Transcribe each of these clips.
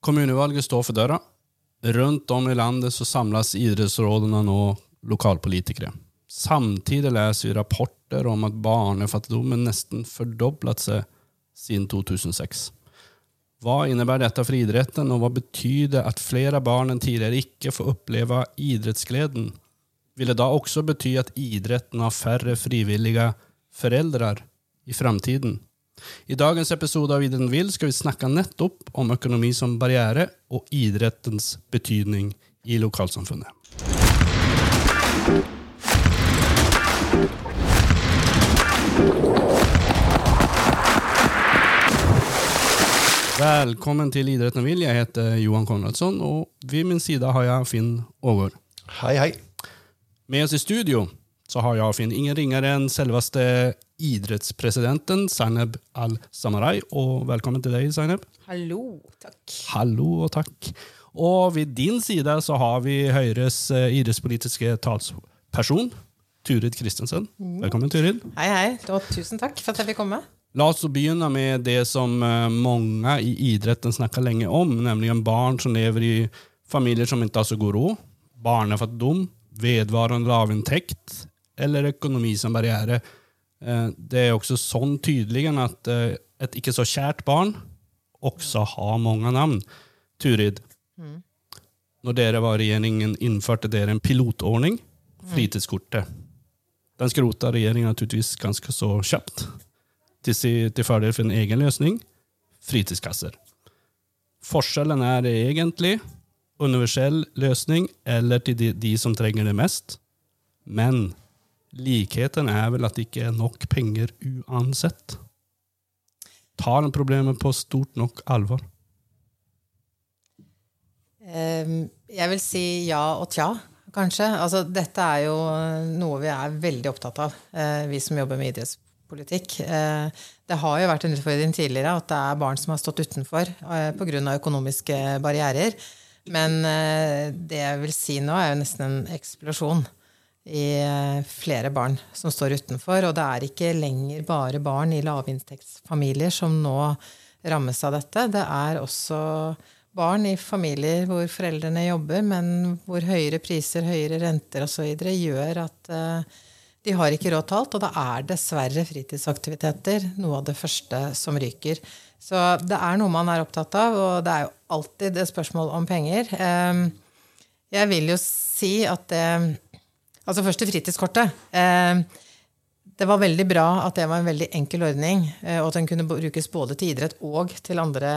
Kommunevalget står for døra. Rundt om i landet så samles idrettsrådene nå lokalpolitikere. Samtidig leser vi rapporter om at barnefattigdommen nesten fordoblet seg siden 2006. Hva innebærer dette for idretten, og hva betyr det at flere barn enn tidligere ikke får oppleve idrettsgleden? Vil det da også bety at idretten har færre frivillige foreldre i framtiden? I dagens episode av Idretten vil skal vi snakke nettopp om økonomi som barriere og idrettens betydning i lokalsamfunnet. Velkommen til Idretten vil. Jeg heter Johan Konradsson, og ved min side har jeg Finn Aagaard. Hei, hei. Med oss i studio så har jeg og Finn ingen ringere enn selveste idrettspresidenten Zainab Al-Samarai. Og velkommen til deg, Zainab. Hallo, takk. Hallo og takk. Og ved din side så har vi Høyres eh, idrettspolitiske talsperson, Turid Kristensen. Velkommen, Turid. Hei, hei. Og tusen takk for at jeg fikk komme. La oss begynne med det som eh, mange i idretten snakker lenge om, nemlig barn som lever i familier som ikke har så god råd, barnefattigdom, vedvarende lavinntekt eller økonomi som barriere. Eh, Det er også sånn tydelig at eh, et ikke så kjært barn også har mange navn. Turid, når dere var i regjeringen, innførte dere en pilotordning, fritidskortet. Den skrota regjeringen naturligvis ganske så kjapt til, til fordel for en egen løsning, fritidskasser. Forskjellen er egentlig universell løsning eller til de, de som trenger det mest. Men likheten er vel at det ikke er nok penger uansett. Tar en problemet på stort nok alvor? Ehm, Jeg vil si ja og tja, kanskje. Altså, dette er jo noe vi er veldig opptatt av, eh, vi som jobber med idrettspolitikk. Eh, Det har jo vært en utfordring tidligere at det er barn som har stått utenfor eh, pga. økonomiske barrierer. Men det jeg vil si nå, er jo nesten en eksplosjon i eh, flere barn som står utenfor. Og det er ikke lenger bare barn i lavinntektsfamilier som nå rammes av dette. Det er også barn i familier hvor foreldrene jobber, men hvor høyere priser, høyere renter osv. gjør at eh, de har ikke råd til alt. Og da er dessverre fritidsaktiviteter noe av det første som ryker. Så det er noe man er opptatt av, og det er jo alltid et spørsmål om penger. Eh, Jeg vil jo si at det Altså først til fritidskortet. Eh, Det var veldig bra at det var en veldig enkel ordning, eh, og at den kunne brukes både til idrett og til andre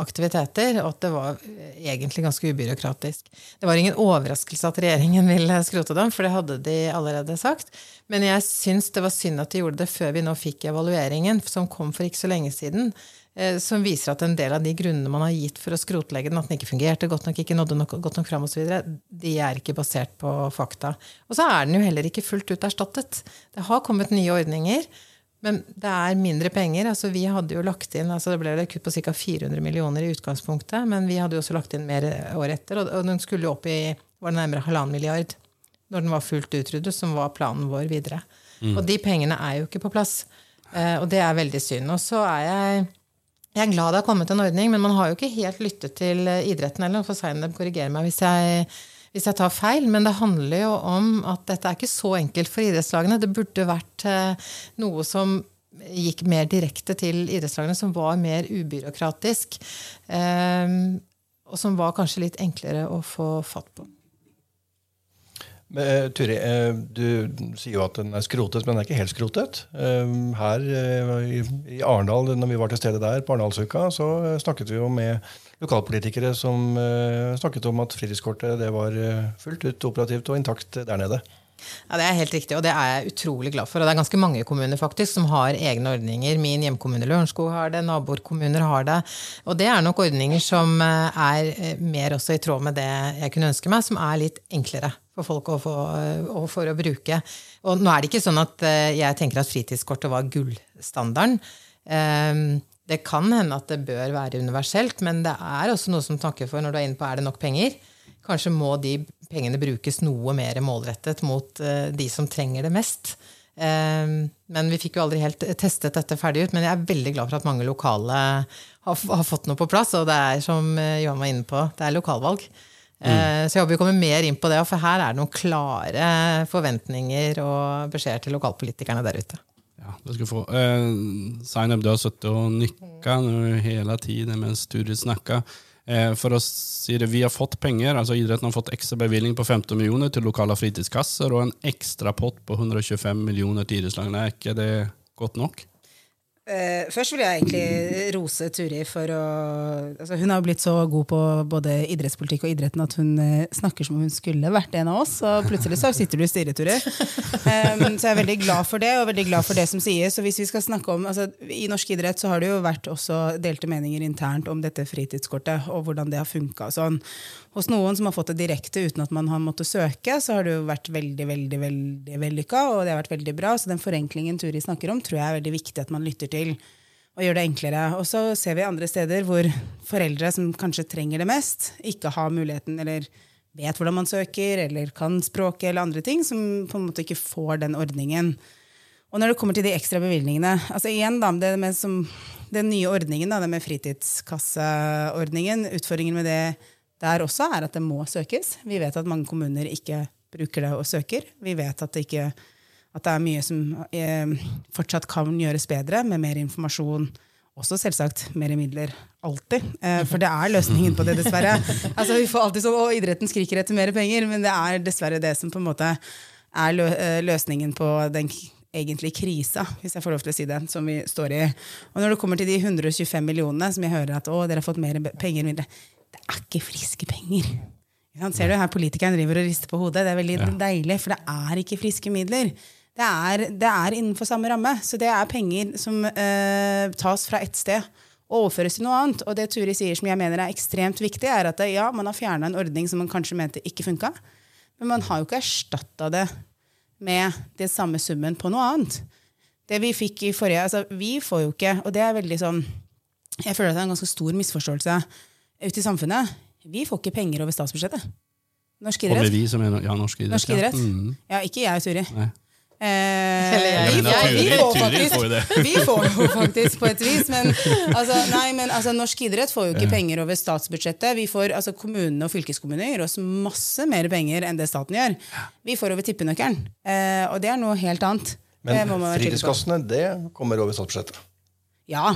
aktiviteter. Og at det var eh, egentlig ganske ubyråkratisk. Det var ingen overraskelse at regjeringen ville skrote dem, for det hadde de allerede sagt. Men jeg syns det var synd at de gjorde det før vi nå fikk evalueringen, som kom for ikke så lenge siden. Eh, Som viser at en del av de grunnene man har gitt for å skrotlegge den, at den ikke fungerte godt nok, ikke nådde nok, godt nok fram osv., de er ikke basert på fakta. Og så er den jo heller ikke fullt ut erstattet. Det har kommet nye ordninger. Men det er mindre penger. altså Vi hadde jo lagt inn, altså Det ble et kutt på ca. 400 millioner i utgangspunktet, men vi hadde jo også lagt inn mer året etter. Og, den skulle jo opp i var det nærmere halvannen milliard når den var fullt utryddet, som var planen vår videre. Og de pengene er jo ikke på plass. Eh, og det er veldig synd. Og så er jeg jeg er glad det har kommet en ordning, men man har jo ikke helt lyttet til eh, idretten heller. For Zainab korrigerer meg hvis jeg, hvis jeg tar feil, men det handler jo om at dette er ikke så enkelt for idrettslagene. Det burde vært eh, noe som gikk mer direkte til idrettslagene, som var mer ubyråkratisk. Eh, og som var kanskje litt enklere å få fatt på. Eh, Turi, uh, du sier jo at den er skrotet, men den er ikke helt skrotet. Uh, Her i i Arendal, når vi var til stede der på Arendalsuka, så snakket vi jo med lokalpolitikere som snakket om at fritidskortet var fullt ut operativt og intakt der nede. Ja, Det er helt riktig, og det er jeg utrolig glad for. Og det er ganske mange kommuner faktisk som har egne ordninger. Min hjemkommune Lørenskog har det, nabokommuner har det. Og det er nok ordninger som er mer også i tråd med det jeg kunne ønske meg, som er litt enklere for folk å få, og for å bruke. Og nå er det ikke sånn at eh, jeg tenker at fritidskortet var gullstandarden. Eh, Det kan hende at det bør være universelt, men det er også noe som takker for når du er inne på er det nok penger. Kanskje må de pengene brukes noe mer målrettet mot eh, de som trenger det mest. Eh, men vi fikk jo aldri helt testet dette ferdig ut. Men jeg er veldig glad for at mange lokale har, har fått noe på plass. Og det er som Johan var inne på, det er lokalvalg. Mm. Så jeg håper vi kommer mer inn på det, for her er det noen klare forventninger og beskjeder til lokalpolitikerne der ute. Ja, du skal få. Eh, Zainab, du har sittet og nikka hele tiden mens Turid snakka. Eh, for å si det, Vi har fått penger, altså idretten har fått ekstra bevilgning på 15 millioner til lokale fritidskasser og en ekstra pott på 125 millioner til idrettslagene. Er ikke det godt nok? Uh, først vil jeg egentlig rose Turi for å altså Hun har blitt så god på både idrettspolitikk og idretten at hun uh, snakker som om hun skulle vært en av oss. Og plutselig så sitter du i styret, Turi. Um, så jeg er veldig glad for det, og veldig glad for det som sies. Så hvis vi skal snakke om, altså, I norsk idrett så har det jo vært også delte meninger internt om dette fritidskortet og hvordan det har funka. Sånn. Hos noen som har fått det direkte uten at man har måttet søke, så har det jo vært veldig veldig, veldig vellykka, og det har vært veldig bra. Så den forenklingen Turi snakker om, tror jeg er veldig viktig at man lytter til. Og gjør det enklere. Og så ser vi andre steder hvor foreldre som kanskje trenger det mest, ikke har muligheten eller vet hvordan man søker, eller kan språket eller andre ting, som på en måte ikke får den ordningen. Og når det kommer til de ekstra bevilgningene altså igjen da, det med som, Den nye ordningen, da, det med fritidskasseordningen, utfordringen med det der også er at det må søkes. Vi vet at mange kommuner ikke bruker det og søker. Vi vet at det, ikke, at det er mye som eh, fortsatt kan gjøres bedre, med mer informasjon. Også selvsagt mer midler. Alltid. Eh, for det er løsningen på det, dessverre. Altså, vi får alltid sånn, å, Idretten skriker etter mer penger, men det er dessverre det som på en måte er lø eh, løsningen på den egentlig krisa, hvis jeg får lov til å si det, som vi står i. Og når det kommer til de 125 millionene, som jeg hører at å, dere har fått mer penger mindre, det er ikke friske penger. Ser du her Politikeren driver og rister på hodet. Det er veldig ja. deilig, for det er ikke friske midler. Det er, det er, innenfor samme ramme. Så det er penger som eh, tas fra ett sted og overføres til noe annet. Og det Turi sier som jeg mener er ekstremt viktig, er at det, ja, man har fjerna en ordning som man kanskje mente ikke funka, men man har jo ikke erstatta det med den samme summen på noe annet. Det vi fikk i forrige altså Vi får jo ikke, og det er veldig sånn Jeg føler at det er en ganske stor misforståelse ute i samfunnet. Vi får ikke penger over statsbudsjettet. Norsk idrett. Og vi som er, ja, norsk idrett. Norsk idrett. Ja. Mm. ja ikke jeg og Turi. Eh, vi, får, vi, får faktisk, vi får jo faktisk på et vis, men, altså, nei, men altså, norsk idrett får jo ikke penger over statsbudsjettet. Vi får, altså, Kommunene og fylkeskommunene gir oss masse mer penger enn det staten gjør. Vi får over tippenøkkelen, eh, og det er noe helt annet. Men fritidskassene, det kommer over statsbudsjettet? Ja,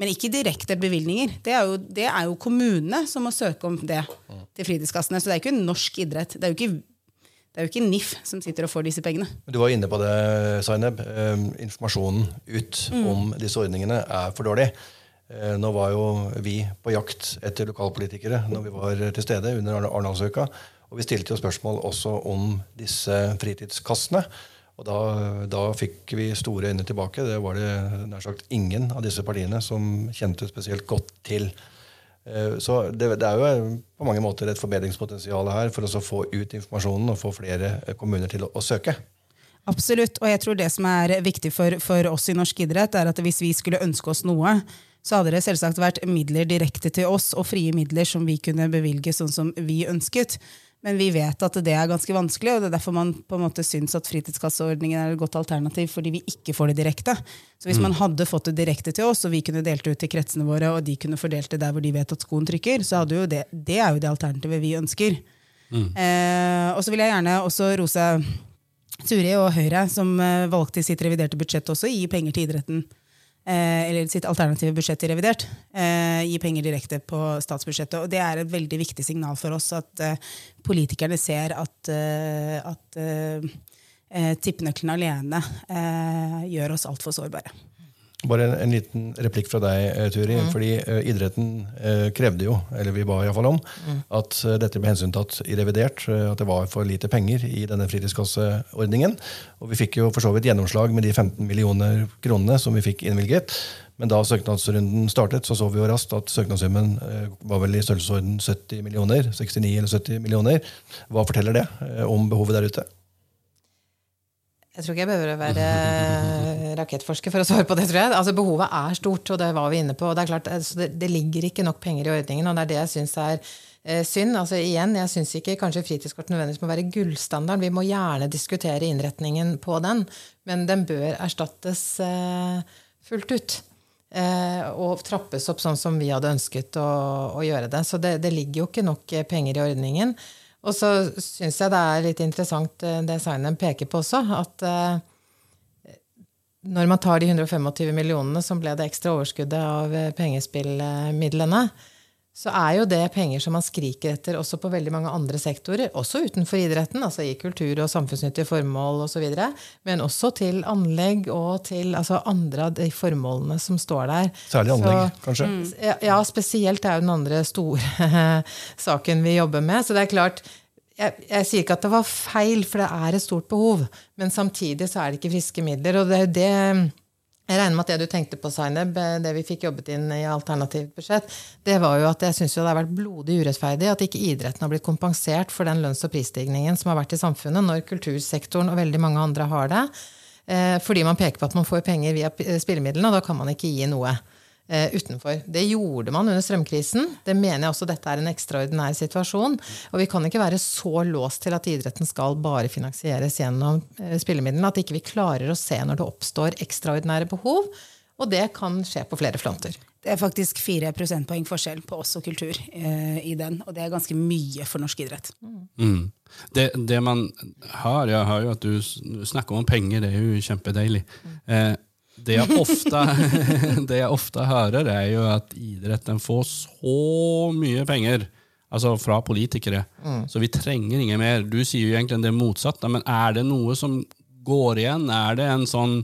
men ikke direkte bevilgninger. Det er, jo, det er jo kommunene som må søke om det til fritidskassene. Så det er ikke norsk idrett. Det er jo ikke, det er jo ikke NIF som sitter og får disse pengene. Du var inne på det, Zaineb. Eh, informasjonen ut mm. om disse ordningene er for dårlig. Eh, nå var jo vi på jakt etter lokalpolitikere når vi var til stede under Arendalsuka. Og vi stilte jo spørsmål også om disse fritidskassene. Og da, da, fikk vi store øyne tilbake. Det var det nær sagt ingen av disse partiene som kjente spesielt godt til. Eh, så det, det er jo på mange måter et forbedringspotensial her for å få ut informasjonen og få flere kommuner til å, å søke. Absolutt. Og jeg tror det som er viktig for, for, oss i norsk idrett, er at hvis vi skulle ønske oss noe, så hadde det selvsagt vært midler direkte til oss, og frie midler som vi kunne bevilge sånn som vi ønsket. Men vi vet at det er ganske vanskelig, og det er derfor man på en måte syns at fritidskasseordningen er et godt alternativ, fordi vi ikke får det direkte. Så hvis mm. man hadde fått det direkte til oss, og vi kunne delt det ut til kretsene våre, og de kunne fordelt det der hvor de vet at skoen trykker, så hadde jo det, det er jo det alternativet vi ønsker. Mm. Eh, og så vil jeg gjerne også rose Turi og Høyre, som eh, valgte i sitt reviderte budsjett også å gi penger til idretten eller sitt alternative budsjett i revidert, eh, gi penger direkte på statsbudsjettet. Og det er et veldig viktig signal for oss at eh, politikerne ser at, at tippenøkkelen alene gjør oss altfor sårbare. Bare en, en, liten replikk fra deg, eh, Turi. Mm. fordi uh, Idretten uh, krevde jo, eller vi ba iallfall om, mm. at uh, dette ble hensyntatt i revidert. at det var for lite penger i denne fritidskasseordningen. Og vi fikk jo for så vidt gjennomslag med de 15 millioner kronene som vi fikk innvilget. Men da søknadsrunden startet, så så vi jo raskt at søknadssummen var vel i størrelsesorden 70 millioner. 69 eller 70 millioner. Hva forteller det om behovet der ute? Jeg tror ikke jeg behøver å være rakettforsker for å svare på det. tror jeg. Altså Behovet er stort, og det var vi inne på. Det er klart, altså, det, det, ligger ikke nok penger i ordningen. og Det er det jeg syns er eh, synd. Altså igjen, Jeg syns ikke kanskje fritidskort nødvendigvis må være gullstandarden. Vi må gjerne diskutere innretningen på den, men den bør erstattes eh, fullt ut. Eh, og trappes opp sånn som vi hadde ønsket å, å gjøre det. Så det, det, ligger jo ikke nok eh, penger i ordningen. Og så syns jeg det er litt interessant eh, det Seinem peker på også, at eh, når man tar de 125 millionene som ble det ekstra overskuddet av eh, pengespillmidlene, så er jo det penger som man skriker etter også på veldig mange andre sektorer, også utenfor idretten, altså i kultur og samfunnsnyttige formål osv., men også til anlegg og til altså andre av de formålene som står der. Særlig anlegg, så, kanskje? Ja, ja, spesielt er jo den andre store saken vi jobber med. Så det er klart, jeg, jeg, sier ikke at det var feil, for det er et stort behov. Men samtidig så er det ikke friske midler. Og det er jo det jeg regner med at det du tenkte på, Zaineb, det vi fikk jobbet inn i alternativt budsjett, det var jo at jeg syns det har vært blodig urettferdig at ikke idretten har blitt kompensert for den lønns- og prisstigningen som har vært i samfunnet, når kultursektoren og veldig mange andre har det. Eh, fordi man peker på at man får penger via spillemidlene, og da kan man ikke gi noe. Eh, utenfor. Det gjorde man under strømkrisen. Det mener jeg også dette er en ekstraordinær situasjon. Og vi kan ikke være så låst til at idretten skal bare finansieres gjennom eh, spillemidlene at ikke vi ikke klarer å se når det oppstår ekstraordinære behov. Og det kan skje på flere fronter. Det er faktisk fire prosentpoeng forskjell på oss og kultur eh, i den. Og det er ganske mye for norsk idrett. Mm. Det, det, man har, Jeg har jo at du snakker om penger, det er jo kjempedeilig. Mm. Eh, det jeg, ofte, det jeg ofte hører, er jo at idretten får så mye penger altså fra politikere, mm. så vi trenger ingen mer. Du sier jo egentlig det motsatte, men er det noe som går igjen? Er det en sånn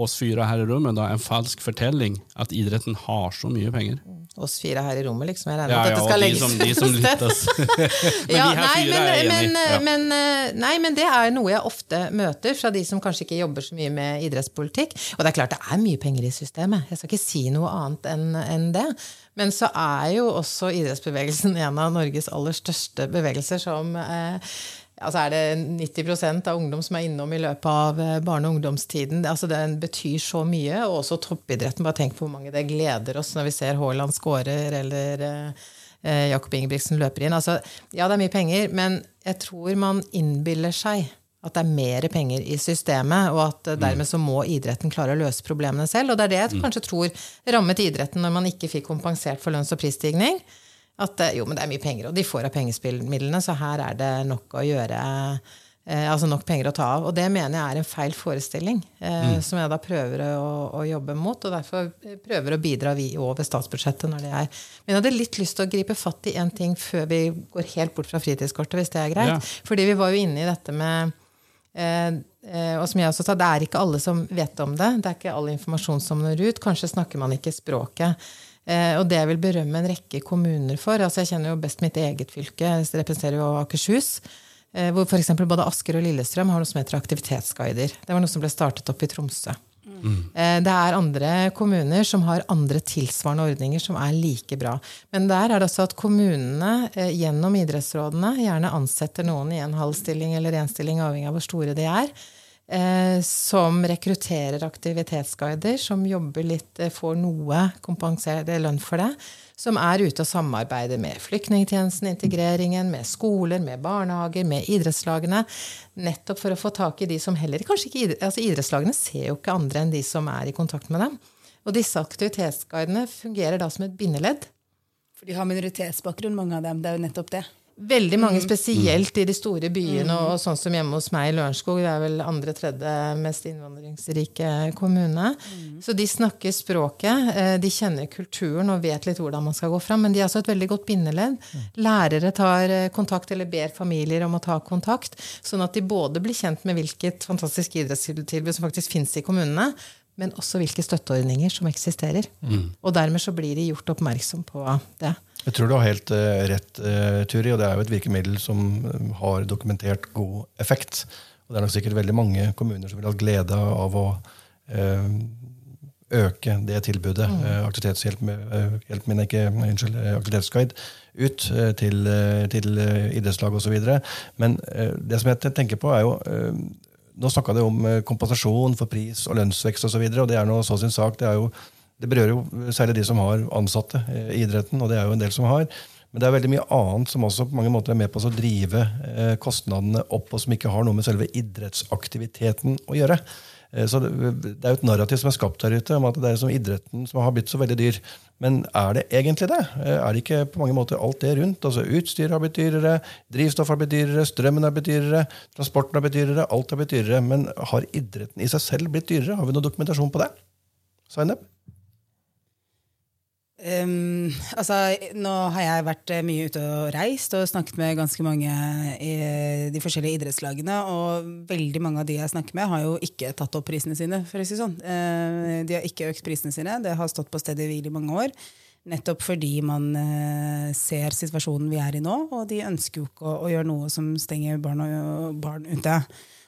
oss fire her i rommet, da, en falsk fortelling at idretten har så mye penger? Mm oss fire her i rommet, liksom. Jeg regner med ja, at dette skal legges de som, de som men ja, de her nei, fire men, er enig. Men, ja. men, eh, nei, men det er noe jeg ofte møter fra de som kanskje ikke jobber så mye med idrettspolitikk. Og det er klart det er mye penger i systemet. Jeg skal ikke si noe annet enn en det. Men så er jo også idrettsbevegelsen en av Norges aller største bevegelser som eh, altså er det 90% av ungdom som er innom i løpet av eh, barne- og ungdomstiden. Altså det betyr så mye. Og også toppidretten. Bare tenk på hvor mange det gleder oss når vi ser Haaland skårer eller eh, eh, Jakob Ingebrigtsen løper inn. Altså, ja, det er mye penger, men jeg tror man innbiller seg at det er mer penger i systemet, og at dermed så må idretten klare å løse problemene selv. Og det er det jeg mm. kanskje tror rammet idretten når man ikke fikk kompensert for lønns- og prisstigning. At eh, jo, men det er mye penger, og de får av pengespillmidlene, så her er det nok å gjøre. Eh, altså nok penger å ta av. Og det mener jeg er en feil forestilling, eh, mm. som jeg da prøver å, å, jobbe mot. Og derfor prøver å bidra vi over statsbudsjettet når det er. Men jeg hadde litt lyst til å gripe fatt i en ting før vi går helt bort fra fritidskortet, hvis det er greit. Ja. Fordi vi var jo inne i dette med eh, eh, og som jeg også sa, Det er ikke alle som vet om det. Det er ikke all informasjon som når ut. Kanskje snakker man ikke språket. Eh, og det jeg vil berømme en rekke kommuner for altså Jeg kjenner jo best mitt eget fylke, jeg representerer jo Akershus. Eh, hvor f.eks. både Asker og Lillestrøm har noe som heter aktivitetsguider. Det var noe som ble startet opp i Tromsø. Mm. Det er andre kommuner som har andre tilsvarende ordninger som er like bra. Men der er det også at kommunene gjennom idrettsrådene gjerne ansetter noen i en halv stilling eller én stilling, avhengig av hvor store de er som rekrutterer aktivitetsguider, som jobber litt, eh, får noe kompensert lønn for det. Som er ute og samarbeider med flyktningtjenesten, integreringen, med skoler, med barnehager, med idrettslagene. Nettopp for å få tak i de som heller kanskje ikke altså Idrettslagene ser jo ikke andre enn de som er i kontakt med dem. Og disse aktivitetsguidene fungerer da som et bindeledd. For de har minoritetsbakgrunn, mange av dem. Det er jo nettopp det. Veldig mange, mm. spesielt i de store byene, og sånn som hjemme hos meg i Lørenskog. Det er vel andre-tredje mest innvandringsrike kommune. Mm. Så de snakker språket, eh, de kjenner kulturen og vet litt hvordan man skal gå fram. Men de er også et veldig godt bindeledd. Mm. Lærere tar eh, kontakt, eller ber familier om å ta kontakt. Sånn at de både blir kjent med hvilket fantastisk idrettstilbud som faktisk finnes i kommunene, men også hvilke støtteordninger som eksisterer. Mm. Og dermed så blir de gjort oppmerksom på det. Jeg tror du har helt uh, rett, uh, Turi, og det er jo et virkemiddel som uh, har dokumentert god effekt. Og det er nok sikkert veldig mange kommuner som vil ha glede av å øke det tilbudet, mm. aktivitetshjelp, hjelp, men ikke, unnskyld, aktivitetsguide, ut til, til idrettslag osv. Men det som jeg tenker på, er jo Nå snakka du om kompensasjon for pris og lønnsvekst osv., og, så videre, og det er noe så sin sak. det er jo det berører jo særlig de som har ansatte i idretten, og det er jo en del som har. Men det er veldig mye annet som også på mange måter er med på å drive eh, kostnadene opp, og som ikke har noe med selve idrettsaktiviteten å gjøre. Eh, så det, er jo et narrativ som er skapt her ute om at det er som idretten som har blitt så veldig dyr. Men er det egentlig det? Eh, er det ikke på mange måter alt det rundt? Altså Utstyr har blitt dyrere, drivstoff har blitt dyrere, strømmen har blitt dyrere, transporten har blitt dyrere, alt har blitt dyrere. Men har idretten i seg selv blitt dyrere? Har vi noen dokumentasjon på det? Zainab? Um, altså, nå har jeg vært eh, mye ute og reist og snakket med ganske mange i de forskjellige idrettslagene. Og veldig mange av de jeg snakker med, har jo ikke tatt opp prisene sine. for å si sånn. Uh, de har ikke økt prisene sine. Det har stått på stedet hvil i mange år. Nettopp fordi man uh, ser situasjonen vi er i nå, og de ønsker jo ikke å, å gjøre noe som stenger barn, og, barn ute.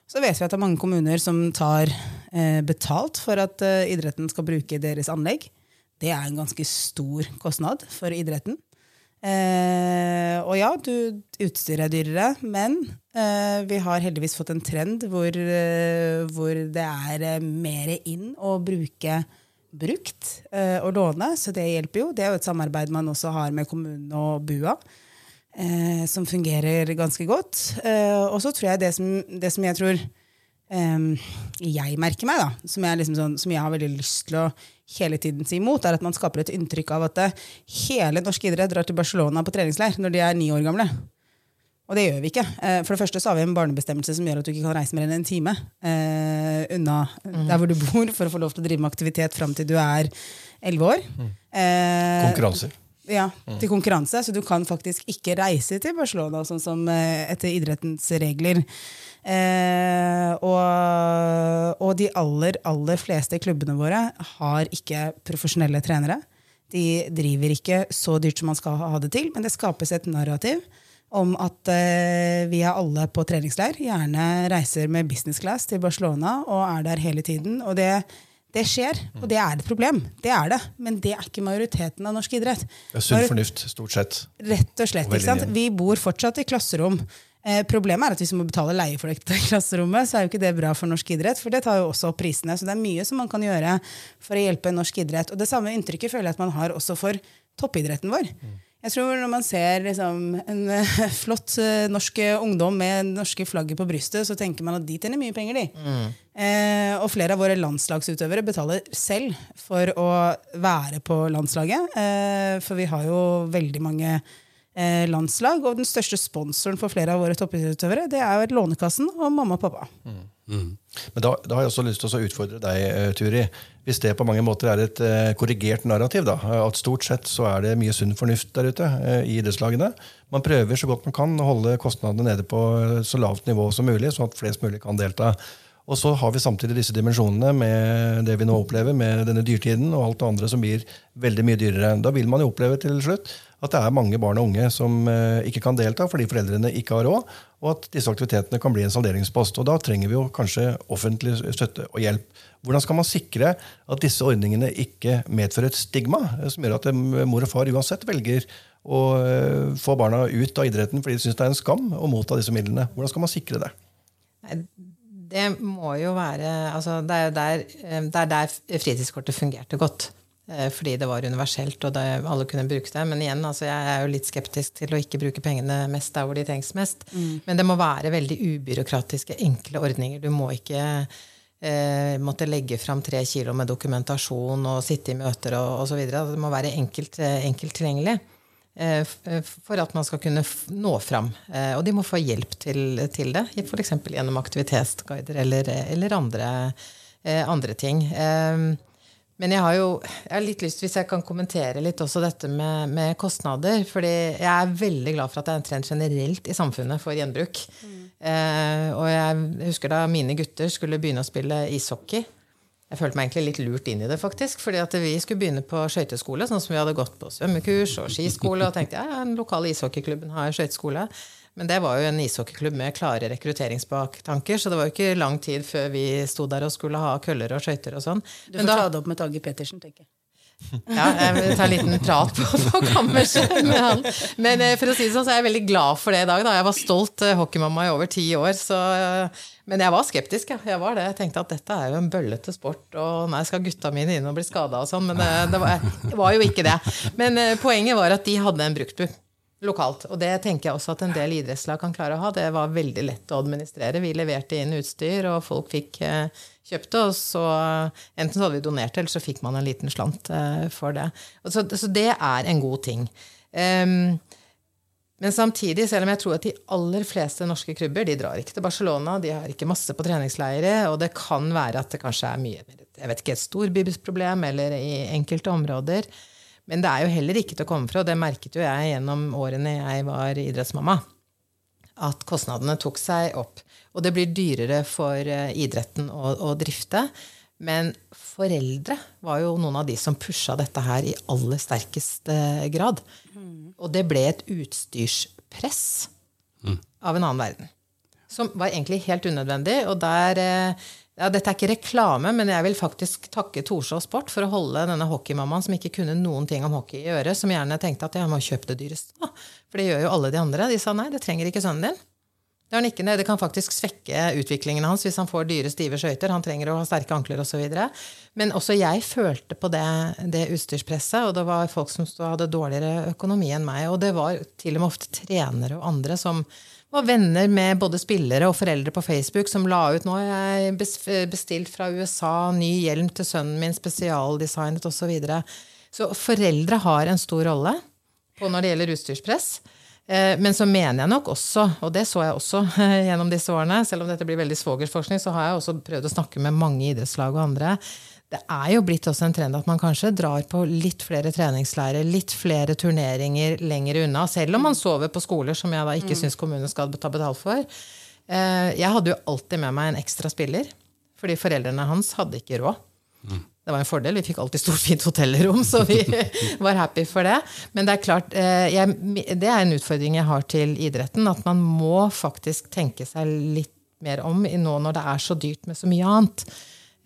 Så vet vi at det er mange kommuner som tar uh, betalt for at idretten skal bruke deres anlegg det er en ganske stor kostnad for idretten. Eh, og ja, du, utstyret er dyrere, men eh, vi har heldigvis fått en trend hvor, eh, hvor det er eh, mer inn å bruke brukt eh, og låne, så det hjelper jo. Det er jo et samarbeid man også har med kommunen og BUA. Eh, som fungerer ganske godt. og så tror jeg det som, det som jeg tror jeg merker meg, da, som jeg, liksom sånn, som jeg har veldig lyst til å hele tiden si imot, er at man skaper et inntrykk av at eh, hele norsk idrett drar til Barcelona på treningsleir når de er ni år gamle. Og det gjør vi ikke. Eh, for det første så har vi en barnebestemmelse som gjør at du ikke kan reise mer enn en time uh, unna mm. der hvor du bor, for å få lov til å drive med aktivitet fram til du er elleve år. Mm. Uh, Konkurranser. Ja, til konkurranse. Så du kan faktisk ikke reise til Barcelona sånn som eh, etter idrettens regler. Eh, og, og, de aller, aller fleste klubbene våre har ikke profesjonelle trenere. De driver ikke så dyrt som man skal ha det til, men det skapes et narrativ om at eh, vi er alle på treningsleir. Gjerne reiser med business class til Barcelona og er der hele tiden. Og det, det skjer, og det er et problem. Det er det. Men det er ikke majoriteten av norsk idrett. Det er Sunn fornuft, stort sett. Rett og slett. ikke sant? vi bor fortsatt i klasserom Eh, problemet er at hvis vi må betale leie for dette klasserommet, så er jo ikke det bra for norsk idrett, for det tar jo også opp prisene. Så det er mye som man kan gjøre for å hjelpe norsk idrett. Og det samme inntrykket føler jeg at man har også for toppidretten vår. Jeg tror Når man ser liksom, en uh, flott uh, norsk ungdom med norske flagget på brystet, så tenker man at de tjener mye penger, de. Mm. Eh, og flere av våre landslagsutøvere betaler selv for å være på landslaget. Eh, for vi har jo veldig mange eh, landslag. Og den største sponsoren for flere av våre toppidrettsutøvere det er jo Lånekassen og mamma og pappa. Mm. Mm. Men da, da, har jeg også lyst til å utfordre deg, eh, Turi. Hvis det på mange måter er et eh, korrigert narrativ, da, at stort sett så er det mye sunn fornuft der ute eh, i idrettslagene. Man prøver så godt man kan å holde kostnadene nede på eh, så lavt nivå som mulig, sånn at flest mulig kan delta. Og så har vi samtidig disse dimensjonene med det vi nå opplever med denne dyrtiden og alt det andre som blir veldig mye dyrere. Da vil man jo oppleve til slutt at det er mange barn og unge som eh, ikke kan delta fordi foreldrene ikke har råd, og at disse aktivitetene kan bli en salderingspost. Og Da trenger vi jo kanskje offentlig støtte og hjelp. Hvordan skal man sikre at disse ordningene ikke medfører et stigma eh, som gjør at eh, mor og far uansett velger å få barna ut av idretten fordi de syns det er en skam å motta disse midlene? Hvordan skal man sikre det? Det må jo være altså Det er der, det er der fritidskortet fungerte godt. Eh, fordi det var universelt og det, alle kunne bruke det. Men igjen, altså, jeg er jo litt skeptisk til å ikke bruke pengene mest der hvor de trengs mest. Mm. Men det må være veldig ubyråkratiske, enkle ordninger. Du må ikke eh, måtte legge fram tre kilo med dokumentasjon og sitte i møter og osv. Altså, det må være enkelt, eh, enkelt tilgjengelig eh, for at man skal kunne nå fram. Og de må få hjelp til, til det, f.eks. gjennom aktivitetsguider eller, eller andre, andre ting. Men jeg har jo jeg har litt lyst, hvis jeg kan kommentere litt også dette med, med, kostnader. fordi jeg er veldig glad for at det er en trend generelt i samfunnet for gjenbruk. Mm. Eh, og jeg husker da mine gutter skulle begynne å spille ishockey. Jeg følte meg egentlig litt lurt inn i det, faktisk. fordi at vi skulle begynne på skøyteskole, sånn som vi hadde gått på svømmekurs og skiskole. Og tenkte ja, den lokale ishockeyklubben har skøyteskole. Men det var jo en ishockeyklubb med klare rekrutteringsbaktanker, så det var jo ikke lang tid før vi sto der og skulle ha køller og skøyter og sånn. Du får ta det opp med Tage Pettersen, tenker jeg. Ja, jeg vil ta en liten prat på, på kammerset med han. Men eh, for å si det sånn, så er jeg veldig glad for det i dag. Da. Jeg var stolt eh, hockeymamma i over ti år. Så, eh, men jeg var skeptisk. Ja. Jeg var det. Jeg tenkte at dette er jo en bøllete sport, og nei, skal gutta mine inn og bli skada og sånn? Men det, det, var, det, var, jo ikke det. Men poenget var at de hadde en bruktbu. lokalt. Og det tenker jeg også at en del idrettslag kan klare å ha. Det var veldig lett å administrere. Vi leverte inn utstyr, og folk fikk eh, kjøpt det. Og så enten så hadde vi donert det, eller så fikk man en liten slant eh, for det. Så, så det er en god ting. Um, men samtidig, selv om jeg tror at de aller fleste norske klubber de drar ikke til Barcelona, de har ikke masse på treningsleire, og det kan være at det kanskje er mye jeg vet ikke, et storbybysproblem eller i enkelte områder. Men det er jo heller ikke til å komme fra, og det merket jo jeg gjennom årene jeg var idrettsmamma, at kostnadene tok seg opp. Og det blir dyrere for eh, idretten å, å drifte. Men foreldre var jo noen av de som pusha dette her i aller sterkest eh, grad. Og det ble et utstyrspress mm. av en annen verden. Som var egentlig helt unødvendig. Og der eh, ja, Dette er ikke reklame, men jeg vil faktisk takke Torså Sport for å holde denne hockeymammaen som ikke kunne noen ting om hockey i øret, som gjerne tenkte at jeg må kjøpe det dyreste. Da. For det gjør jo alle de andre. De sa nei, det trenger ikke sønnen din. Det, ikke, det kan faktisk svekke utviklingen hans hvis han får dyre, stive skøyter. Han trenger å ha sterke ankler osv. Men også jeg følte på det, det, utstyrspresset, og det var folk som hadde dårligere økonomi enn meg. Og det var til og med ofte trenere og andre som var venner med både spillere og foreldre på Facebook som la ut nå jeg bestilt fra USA ny hjelm til sønnen min, spesialdesignet osv. Så, videre. så foreldre har en stor rolle når det gjelder utstyrspress. Eh, men så mener jeg nok også, og det så jeg også gjennom disse årene, selv om dette blir veldig svogersforskning, så har jeg også prøvd å snakke med mange idrettslag og andre det er jo blitt også en trend at man kanskje drar på litt flere treningsleirer, litt flere turneringer lenger unna, selv om man sover på skoler som jeg da ikke mm. syns kommunen skal ta betalt for. Eh, jeg hadde jo alltid med meg en ekstra spiller, fordi foreldrene hans hadde ikke råd. Mm. Det var en fordel. Vi fikk alltid stort, fint hotellrom, så vi var happy for det. Men det er klart, eh, jeg, det er en utfordring jeg har til idretten, at man må faktisk tenke seg litt mer om nå når det er så dyrt med så mye annet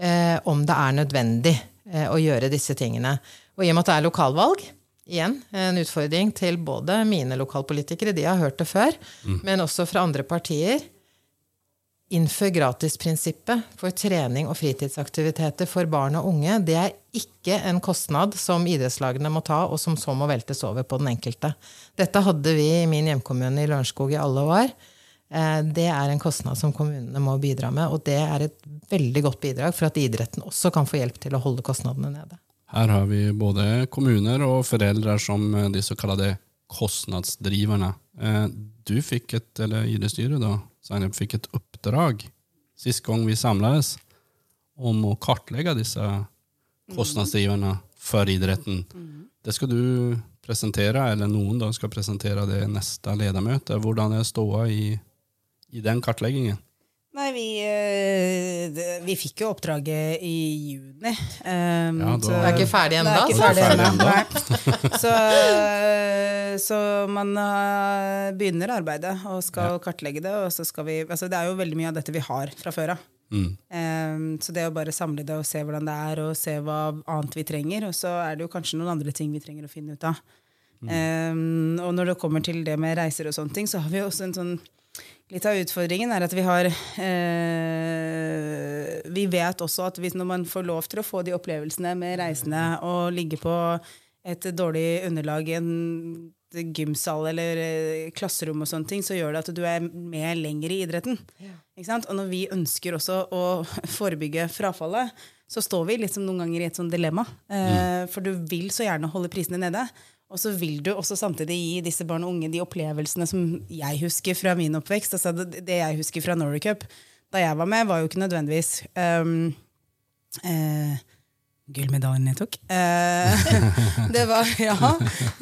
eh, om det er nødvendig eh, å gjøre disse tingene. Og i og med at det er lokalvalg, igjen en utfordring til både mine lokalpolitikere, de har hørt det før, mm. men også fra andre partier. Innfør gratisprinsippet for trening og fritidsaktiviteter for barn og unge. Det er ikke en kostnad som idrettslagene må ta, og som så må veltes over på den enkelte. Dette hadde vi i min hjemkommune i Lørenskog i alle år. Eh, det er en kostnad som kommunene må bidra med, og det er et veldig godt bidrag for at idretten også kan få hjelp til å holde kostnadene nede. Her har vi både kommuner og foreldre som eh, de såkalte kostnadsdriverne. Eh, du fikk et, eller idrettsstyret da, Zainab, fikk et oppdrag sist gang vi samles om å kartlegge disse kostnadsdriverne for idretten. Det skal du presentere, eller noen da skal presentere det neste ledermøte. Hvordan er ståa i i den kartleggingen? Vi, eh, vi, fikk jo oppdraget i juni. Um, ja, da, er ikke ferdig ennå? Ikke ferdig ennå. så, så, man uh, begynner arbeidet og skal ja. kartlegge det. Og så skal vi, altså det er jo veldig mye av dette vi har fra før av. Mm. Um, så det å bare samle det og se hvordan det er, og se hva annet vi trenger. Og så er det jo kanskje noen andre ting vi trenger å finne ut av. Mm. Um, og når det kommer til det med reiser og sånne ting, så har vi også en sånn Litt av utfordringen er at vi har eh, Vi vet også at hvis, når man får lov til å få de opplevelsene med reisende og ligge på et dårlig underlag i en gymsal eller eh, klasserom, og sånne ting, så gjør det at du er med lenger i idretten. Ja. Og når vi ønsker også å forebygge frafallet, så står vi liksom noen ganger i et sånt dilemma. Eh, for du vil så gjerne holde prisene nede. Og så vil du også samtidig gi disse barn og unge de opplevelsene som jeg husker fra min oppvekst. Altså det, jeg husker fra Norway Cup da jeg var med, var jo ikke nødvendigvis um, eh, Gullmedaljen jeg tok. Eh, det var, ja,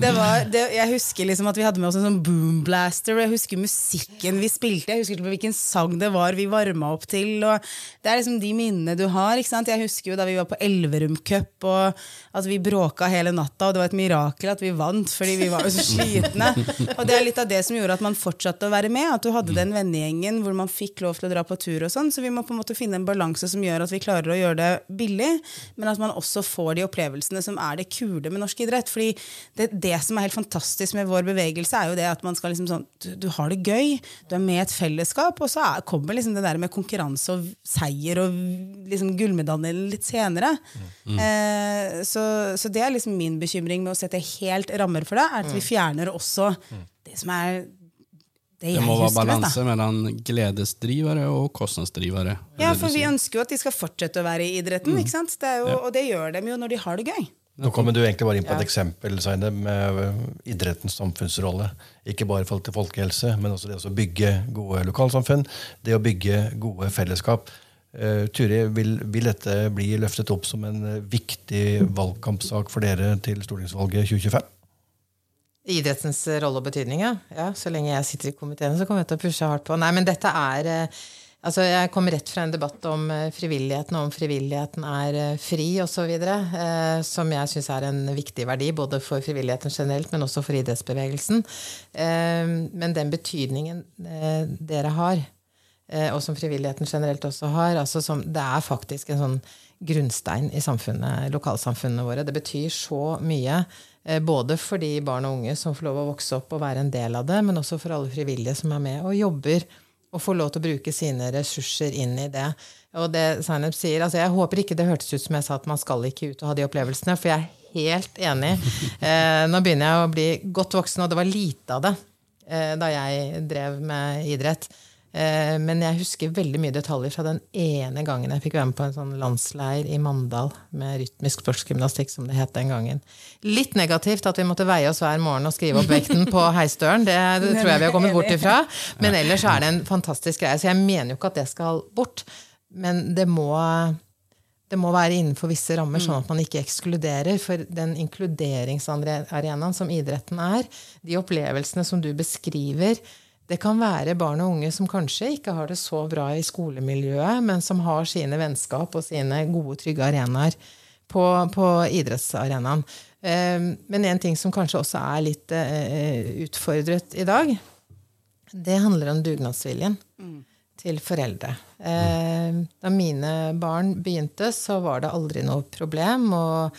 det var det, Jeg husker liksom at vi hadde med oss en sånn boomblaster. Jeg husker musikken vi spilte. Jeg husker hvilken sang det var vi varma opp til. det er liksom de minnene du har. ikke sant? Jeg husker jo da vi var på Elverum Cup, og at vi bråka hele natta. Og det var et mirakel at vi vant, fordi vi var jo så slitne. Og det er litt av det som gjorde at man fortsatte å være med. At du hadde den vennegjengen hvor man fikk lov til å dra på tur og sånn. Så vi må på en måte finne en balanse som gjør at vi klarer å gjøre det billig, men at man også får de opplevelsene som er det kule med norsk idrett. Fordi det, det som er helt fantastisk med vår bevegelse, er jo det at man skal liksom sånn du, du har det gøy, du er med i et fellesskap, og så er, kommer liksom det der med konkurranse og seier og liksom gullmedalje litt senere. Mm. Eh, så, så, det er liksom min bekymring med å sette helt rammer for det, er at vi mm. fjerner også det det som er det Det må være da. balanse mellom gledesdrivere og kostnadsdrivere. er Ja, for vi ønsker jo at de skal fortsette å være i idretten, ikke sant? Det er jo, og det gjør dem jo når de har det gøy. Nå kommer du egentlig bare inn på et eksempel Seine, med idrettens samfunnsrolle. Ikke bare i forhold til folkehelse, men også det å bygge gode lokalsamfunn. Det å bygge gode fellesskap. Uh, Turi, vil, vil dette bli løftet opp som en eh, viktig valgkampsak for dere til stortingsvalget 2025? Idrettens rolle og betydning, ja. ja. Så lenge jeg sitter i komiteen, så kommer jeg til å pushe hardt på. Nei, men dette er eh, Altså, jeg kom rett fra en debatt om eh, frivilligheten, og om frivilligheten er eh, fri osv., eh, som jeg syns er en viktig verdi, både for frivilligheten generelt, men også for idrettsbevegelsen. Eh, men den betydningen eh, dere har, eh, og som frivilligheten generelt også har, altså som, det er faktisk en sånn grunnstein i lokalsamfunnene våre. Det betyr så mye. eh, Både for de barn og unge som får lov å vokse opp og være en del av det, men også for alle frivillige som er med og jobber og får lov til å bruke sine ressurser inn i det. Og det Zainab sier, altså Jeg håper ikke det hørtes ut som jeg sa at man skal ikke ut og ha de opplevelsene, for jeg er helt enig. Eh, nå begynner jeg å bli godt voksen, og det var lite av det eh, da jeg drev med idrett. Eh, men jeg husker veldig mye detaljer fra den ene gangen jeg fikk være med på en sånn landsleir i Mandal med rytmisk sportsgymnastikk, som det het den gangen. Litt negativt at vi måtte veie oss hver morgen og skrive opp vekten på heisdøren. Det, det tror jeg vi har kommet bort ifra. Men ellers er det en fantastisk greie. Så jeg mener jo ikke at det skal bort. Men det må, det må være innenfor visse rammer, sånn at man ikke ekskluderer. For den inkluderingsarenaen som idretten er, de opplevelsene som du beskriver, det kan være barn og unge som kanskje ikke har det så bra i skolemiljøet, men som har sine vennskap og sine gode, trygge arenaer på, på idrettsarenaen. Eh, Men en ting som kanskje også er litt eh, utfordret i dag, det handler om dugnadsviljen til foreldre. Eh, Da mine barn begynte, så var det aldri noe problem. og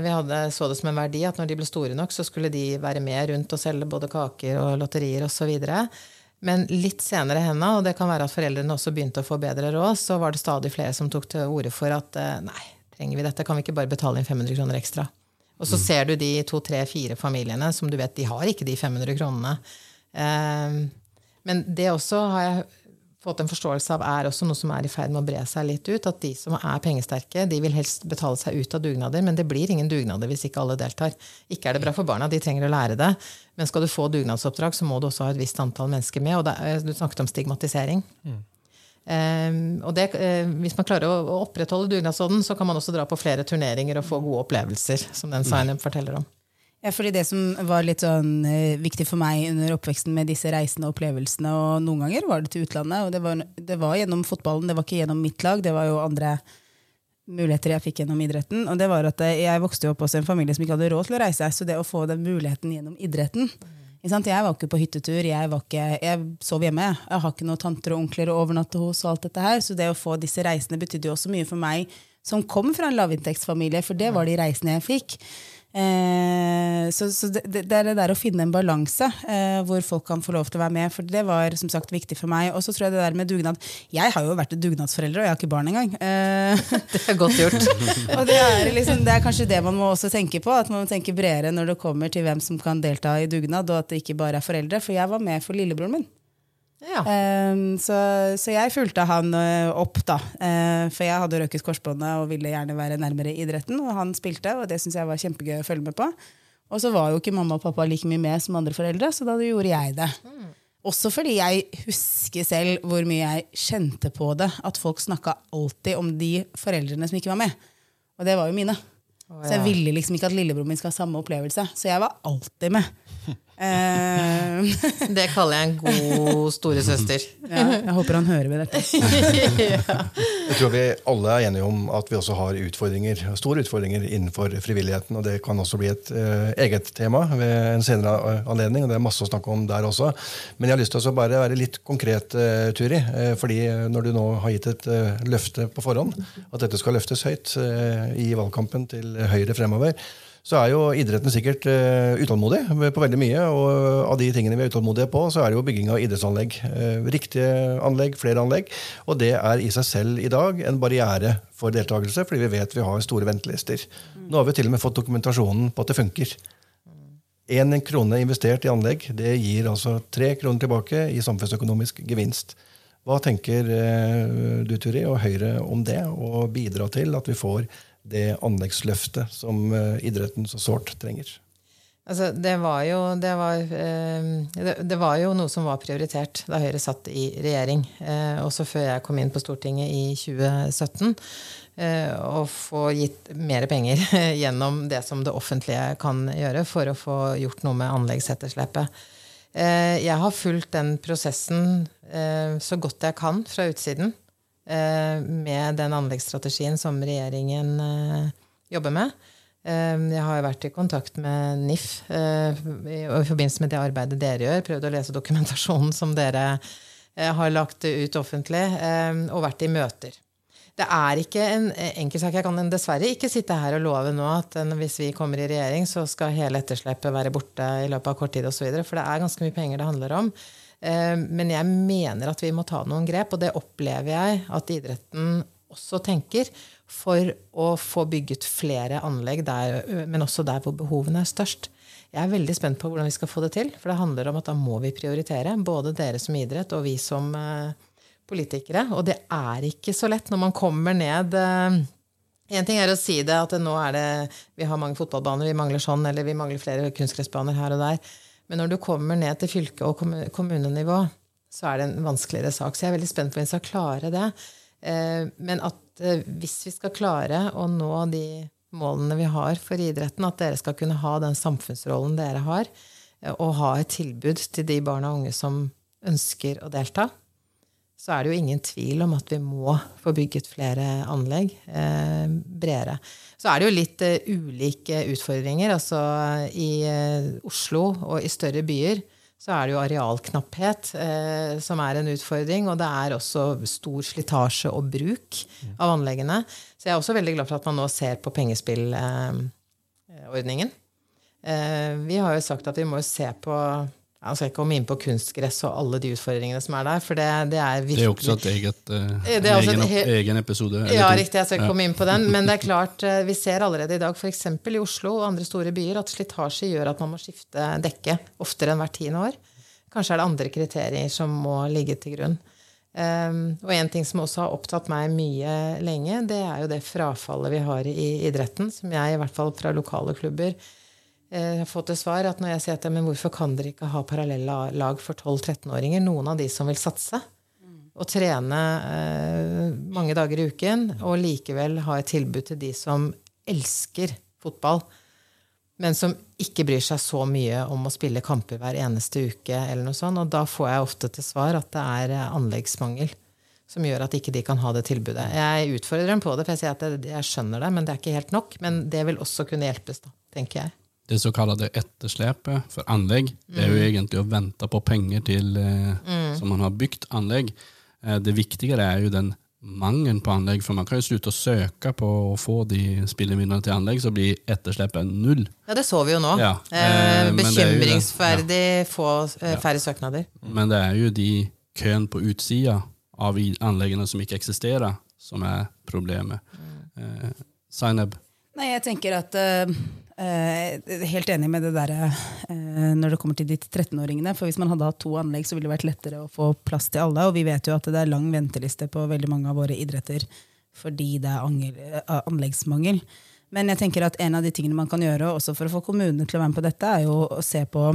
vi hadde, så det som en verdi at når de ble store nok, så skulle de være med rundt og selge både kaker og lotterier osv. Men litt senere henne, og det kan være at foreldrene også begynte å få bedre råd, så var det stadig flere som tok til orde for at eh, nei, trenger vi dette? Kan vi ikke bare betale inn 500 kroner ekstra? Og så ser du de to, tre, fire familiene som du vet de har ikke de 500 kronene. Eh, men det også har jeg fått en forståelse av er også noe som er i ferd med å bre seg litt ut. At de som er pengesterke, de vil helst betale seg ut av dugnader, men det blir ingen dugnader hvis ikke alle deltar. Ikke er det bra for barna, de trenger å lære det. Men skal du få dugnadsoppdrag, så må du også ha et visst antall mennesker med. Og det, du snakket om stigmatisering. Um, og det, uh, hvis man klarer å, å opprettholde dugnadsånden, så kan man også dra på flere turneringer og få gode opplevelser, som den Zainab forteller om. Ja, fordi Det som var litt sånn eh, viktig for meg under oppveksten med disse reisende og opplevelsene, og noen ganger var det til utlandet, og det var, det var gjennom fotballen, det var ikke gjennom mitt lag, det var jo andre muligheter jeg fikk gjennom idretten. Og det var at eh, Jeg vokste jo opp hos en familie som ikke hadde råd til å reise, så det å få den muligheten gjennom idretten? Jeg var ikke på hyttetur, jeg, ikke, jeg sov hjemme. Jeg har ikke noen tanter og onkler å overnatte hos. og alt dette her, Så det å få disse reisene betydde jo også mye for meg som kom fra en lavinntektsfamilie, for det var de reisene jeg fikk. Eh, så så det, det er det der å finne en balanse eh, hvor folk kan få lov til å være med. For det var som sagt viktig for meg. Og så tror jeg det der med dugnad Jeg har jo vært dugnadsforeldre, og jeg har ikke barn engang. Eh, Det er godt gjort. og det er, liksom, det er kanskje det man må også tenke på. At man må tenke bredere når det kommer til hvem som kan delta i dugnad, og at det ikke bare er foreldre. For jeg var med for lillebroren min. Ja. Um, så, så jeg fulgte han ø, opp, da. Uh, for jeg hadde røket korsbåndet og ville gjerne være nærmere idretten. Og han spilte, og det syntes jeg var kjempegøy å følge med på. Og så var jo ikke mamma og pappa like mye med som andre foreldre, så da gjorde jeg det. Også fordi jeg husker selv hvor mye jeg kjente på det. At folk snakka alltid om de foreldrene som ikke var med. Og det var jo mine. Så jeg ville liksom ikke at lillebroren min skal ha samme opplevelse. Så jeg var alltid med. Eh, Det kaller jeg en god storesøster. ja, jeg håper han hører ved dette. Jeg tror vi alle er enige om at vi også har utfordringer, store utfordringer innenfor frivilligheten. og Det kan også bli et uh, eget tema ved en senere eh, anledning. og Det er masse å snakke om der også. Men jeg har lyst til å bare være litt konkret, uh, Turi. Uh, fordi når du nå har gitt et løfte på forhånd, at dette skal løftes høyt i valgkampen til Høyre fremover, så er jo idretten sikkert eh, utålmodig på veldig mye. Og av de tingene vi er utålmodige på, så er det jo bygging av idrettsanlegg. Eh, riktige anlegg, flere anlegg. Og det er i seg selv i dag en barriere for deltakelse, fordi vi vet vi har store ventelister. Nå har vi til og med fått dokumentasjonen på at det funker. Én krone investert i anlegg det gir altså tre kroner tilbake i samfunnsøkonomisk gevinst. Hva tenker eh, du, Turi, og Høyre om det, å bidra til at vi får det anleggsløftet som eh, idretten så sårt trenger? Altså, det, var jo, det, var, eh, det, var jo noe som var prioritert da Høyre satt i regjering. Eh, også før jeg kom inn på Stortinget i 2017. Eh, å få gitt mer penger gjennom det som det offentlige kan gjøre for å få gjort noe med anleggsetterslepet. Jeg har fulgt den prosessen så godt jeg kan fra utsiden. Eh, med den anleggsstrategien som regjeringen jobber med. Ehm, jeg har vært i kontakt med NIF eh, i forbindelse med det arbeidet dere gjør. Prøvd å lese dokumentasjonen som dere eh, har lagt ut offentlig, og vært i møter. Det er ikke en enkel sak. Jeg kan dessverre ikke sitte her og love nå at hvis vi kommer i regjering, så skal hele etterslepet være borte i løpet av kort tid osv. For det er ganske mye penger det handler om. Ehm, men jeg mener at vi må ta noen grep, og det opplever jeg at idretten også tenker for å få bygget flere anlegg, der, men også der hvor behovene er størst. Jeg er veldig spent på hvordan vi skal få det til. For det handler om at da må vi prioritere. Både dere som idrett og vi som politikere. Og det er ikke så lett når man kommer ned Én ting er å si det, at nå er det, vi har mange fotballbaner, vi mangler sånn, eller vi mangler flere kunstgressbaner her og der. Men når du kommer ned til fylke- og kommunenivå, så er det en vanskeligere sak. Så jeg er veldig spent på om vi skal klare det. Eh, men at eh, hvis vi skal klare å nå de målene vi har for idretten, at dere skal kunne ha den samfunnsrollen dere har, eh, og ha et tilbud til de barna og unge som ønsker å delta, så er det jo ingen tvil om at vi må få bygget flere anlegg eh, bredere. Så er det jo litt eh, ulike utfordringer. Altså i eh, Oslo og i større byer så er det jo arealknapphet eh, som er en utfordring. Og det er også stor slitasje og bruk av anleggene. Så jeg er også veldig glad for at man nå ser på pengespillordningen. Eh, vi har jo sagt at vi må se på jeg skal ikke komme inn på kunstgress og alle de utfordringene som er der. for Det, det er virkelig... Det er også et eget, uh, en egen, et, egen, episode. Ja, riktig. Jeg skal ikke ja. komme inn på den. Men det er klart, eh, vi ser allerede i dag f.eks. i Oslo og andre store byer at slitasje gjør at man må skifte dekke oftere enn hvert tiende år. Kanskje er det andre kriterier som må ligge til grunn. Um, og en ting som også har opptatt meg mye lenge, det er jo det frafallet vi har i idretten, som jeg i hvert fall fra lokale klubber jeg har fått til svar at når jeg sier at men hvorfor kan dere ikke ha parallelle lag for 12-13-åringer, noen av de som vil satse, og trene eh, mange dager i uken, og likevel ha et tilbud til de som elsker fotball, men som ikke bryr seg så mye om å spille kamper hver eneste uke, eller noe sånt. Og da får jeg ofte til svar at det er eh, anleggsmangel som gjør at ikke de kan ha det tilbudet. Jeg utfordrer dem på det, for jeg sier at jeg skjønner det, men det er ikke helt nok. Men det vil også kunne hjelpes, da, tenker jeg det såkalte etterslepet for anlegg, mm. det er jo mm. egentlig å vente på penger til eh, mm. som man har bygd anlegg. Eh, det viktigere er jo den mangelen på anlegg, for man kan jo slutte å søke på å få de spillemidlene til anlegg, så blir etterslepet null. Ja, det så vi jo nå. Ja. Eh, bekymringsferdig ja. få eh, færre søknader. Men det er jo de køen på utsida av anleggene som ikke eksisterer, som er problemet. Mm. Eh, Zainab? Nei, jeg tenker at uh, Uh, helt enig med det der eh, når det kommer til de 13-åringene. For hvis man hadde hatt to anlegg, så ville det vært lettere å få plass til alle. Og vi vet jo at det er lang venteliste på veldig mange av våre idretter fordi det er uh, anleggsmangel. Men jeg tenker at en av de tingene man kan gjøre også for å få kommunene til å være med på dette, er jo å se på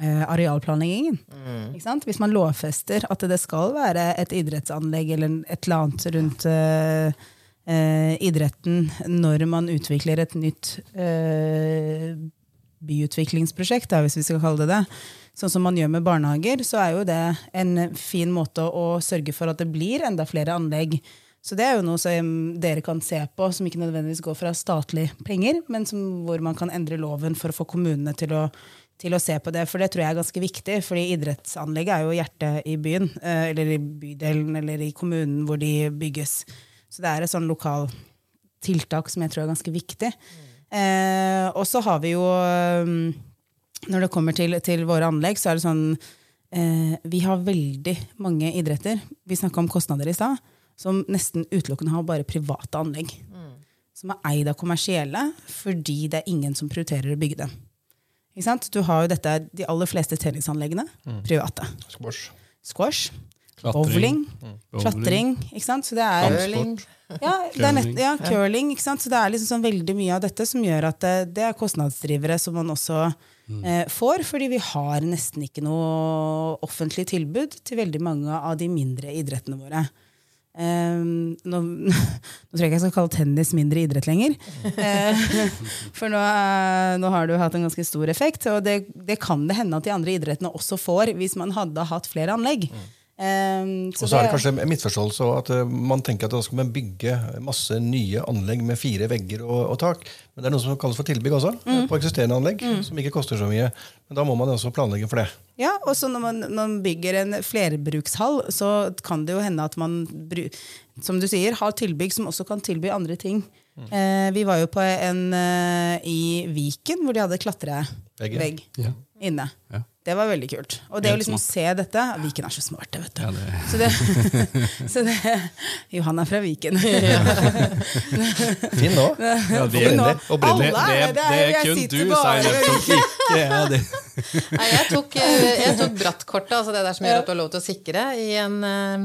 arealplanleggingen. Mm. Hvis man lovfester at det skal være et idrettsanlegg eller et eller annet rundt eh, idretten når man utvikler et nytt eh, byutviklingsprosjekt, da, hvis vi skal kalle det det. Sånn som man gjør med barnehager, så er jo det en fin måte å sørge for at det blir enda flere anlegg. Så det er jo noe som dere kan se på, som ikke nødvendigvis går fra statlige penger, men som, hvor man kan endre loven for å få kommunene til å, til å se på det. For det tror jeg er ganske viktig, fordi idrettsanlegget er jo hjertet i byen, eh, eller i bydelen eller i kommunen hvor de bygges. Så det er et sånn lokal tiltak som jeg tror er ganske viktig. Eh, og så har vi jo um, Når det kommer til, til, våre anlegg, så er det sånn eh, Vi har veldig mange idretter. Vi snakka om kostnader i stad. Som nesten utelukkende har bare private anlegg. Mm. Som er eid av kommersielle fordi det er ingen som prioriterer å bygge dem. Du har jo dette, de aller fleste tennisanleggene private. Squash. Squash. Bowling, Bowling. klatring. Ikke sant? Så det er, Curling. ja, det er nett, Curling. ja, curling. Ikke sant? Så det er liksom sånn veldig mye av dette som gjør at det, det er kostnadsdrivere som man også eh, får, fordi vi har nesten ikke noe offentlig tilbud til veldig mange av de mindre idrettene våre. Um, nå, nå tror jeg ikke jeg skal kalle tennis mindre idrett lenger. Eh, for nå, eh, nå har det jo hatt en ganske stor effekt, og det, det kan det hende at de andre idrettene også får hvis man hadde hatt flere anlegg. Um, Og så er det kanskje en misforståelse at uh, man tenker at da skal man bygge masse nye anlegg med fire vegger og, og tak. Men det er noe som kalles for tilbygg også, Mm. på eksisterende anlegg, som ikke koster så mye. Men da må man også planlegge for det. Ja, og så når man, når man bygger en flerbrukshall, så kan det jo hende at man bru- som du sier, har tilbygg som også kan tilby andre ting. Eh, vi var jo på en uh, i Viken hvor de hadde Vegg, klatrevegg Ja. inne. Ja. Det var veldig kult. Og det å liksom smart. se dette Viken er så smarte, vet du. Ja, det, Så det, så det Johan er fra Viken. Finn nå. ja, det, Opprinnelig. det, det, er kun du, Zainab, som ikke er det. Nei, jeg tok, eh, jeg tok brattkortet, altså det der som gjør at du har lov til å sikre, i en, eh,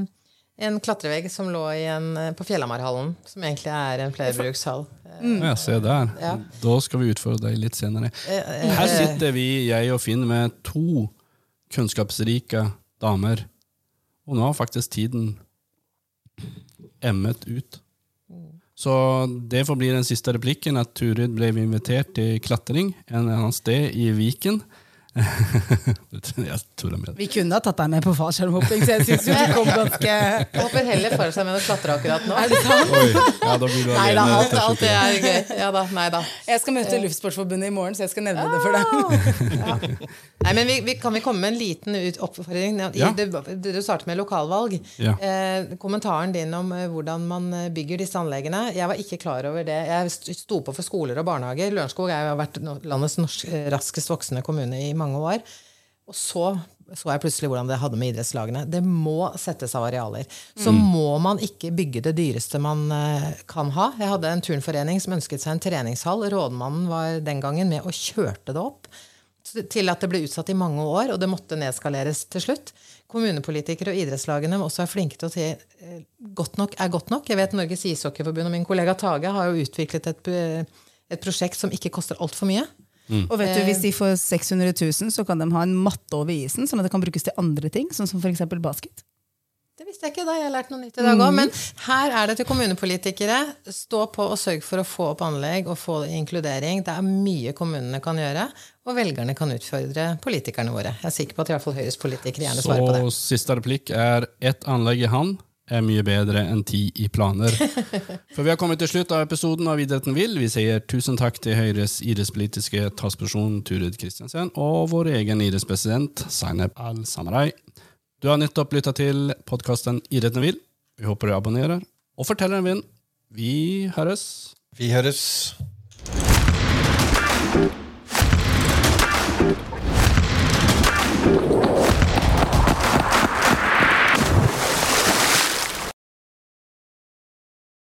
en klatrevegg som lå i en, eh, på Fjellhamarhallen, som egentlig er en flerbrukshall. Ja, se der. Ja. Da skal vi utfordre deg litt senere. Eh, Her sitter vi, jeg og Finn, med to kunnskapsrike damer. Og nå har faktisk tiden emmet ut. Så det får bli den siste replikken, at Turid ble invitert til klatring en eller annen sted i Viken. Jeg tuller med det. Vi kunne ha tatt deg med på fallskjermhopping, så jeg syns du kom ganske håper heller for seg med å klatre akkurat nå. Er det sant? Oi, ja, da blir du Nei da, alt, alt det er gøy. Ja da, nei da. Jeg skal møte Luftsportforbundet i morgen, så jeg skal nevne det for deg. Nei, men vi, vi, Kan vi komme med en liten oppfordring? Ja. det du startet med lokalvalg. Ja. Eh, kommentaren din om eh, hvordan man eh, bygger disse anleggene. Jeg var ikke klar over det. Jeg st- sto på for skoler og barnehager. Lørenskog er jo- vært landets norsk, eh, raskest voksende kommune i mange år. Og så så jeg plutselig hvordan det hadde med idrettslagene. Det må settes av arealer. Så må man ikke bygge det dyreste man eh, kan ha. Jeg hadde en turnforening som ønsket seg en treningshall. Rådmannen var den gangen med og kjørte det opp til at det ble utsatt i mange år, og det måtte nedskaleres til slutt. Kommunepolitikere og idrettslagene også være flinke til å si eh, godt nok er godt nok. Jeg vet Norges ishockeyforbund og min kollega Tage har jo utviklet et, eh, et prosjekt som ikke koster altfor mye. Og vet du, Hvis de får 600 000, så kan de ha en matte over isen, sånn at det kan brukes til andre ting, sånn som f.eks. basket. Det visste jeg ikke, da jeg har lært noe nytt i dag òg. Men her er det til kommunepolitikere. Stå på og sørg for å få opp anlegg og få inkludering. Det er mye kommunene kan gjøre, og velgerne kan utfordre politikerne våre. Jeg er sikker på at i hvert fall Høyres politikere gjerne svarer på det. Så siste replikk er ett anlegg i hand er mye bedre enn ti i planer. For vi har kommet til slutt av episoden av Idretten vil. Vi sier tusen takk til Høyres idrettspolitiske talsperson Turid Kristiansen og vår egen idrettspresident Zainab Al-Samarai. Du har nettopp lytta til podkasten Idretten vil. Vi håper du abonnerer, og forteller en venn. Vi høres. Vi høres.